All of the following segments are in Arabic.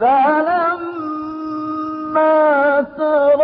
فلما ترى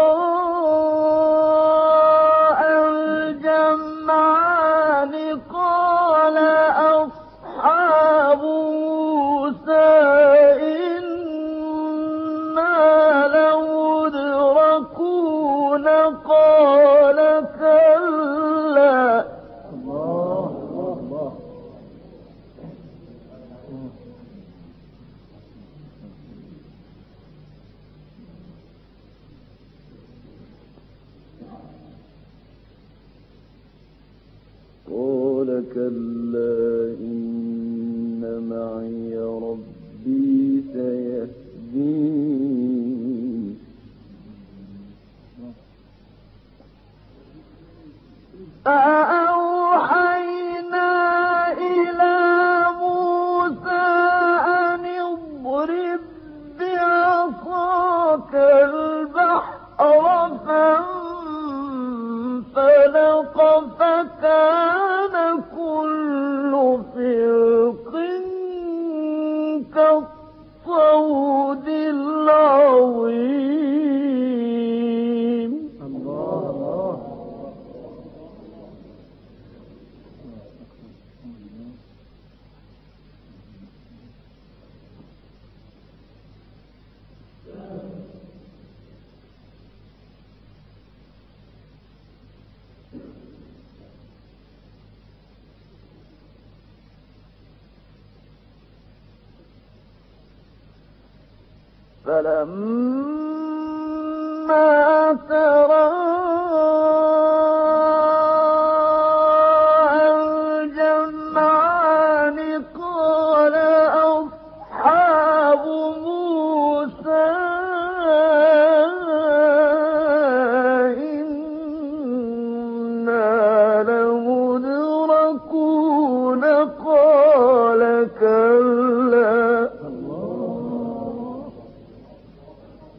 كلا إن معي ربي سيهدين. فأوحينا إلى موسى أن اضرب بعصاك البحر فانفلق فكان فلما ترى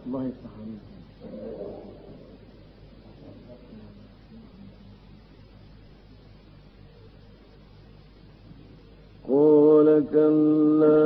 الله يفتح عليك. قال كلا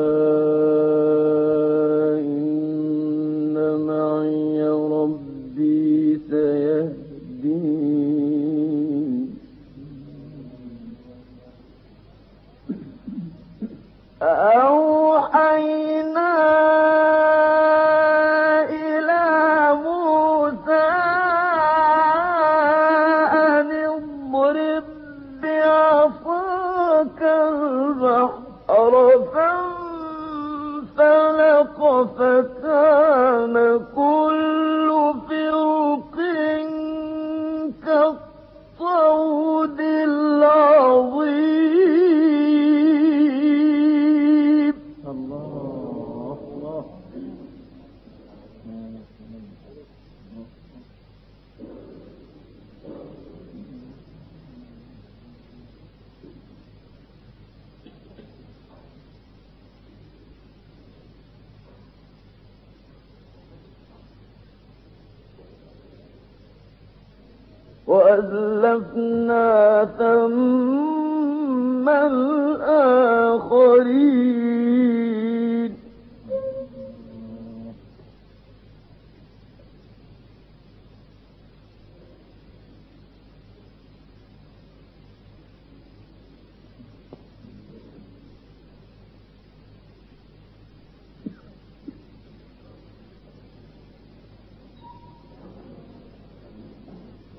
وأزلفنا ثم الآخرين.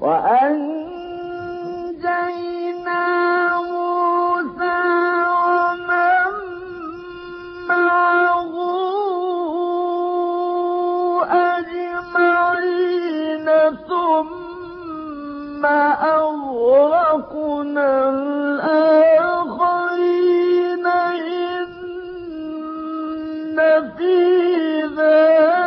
وأ أغرقنا الآخرين إن في ذلك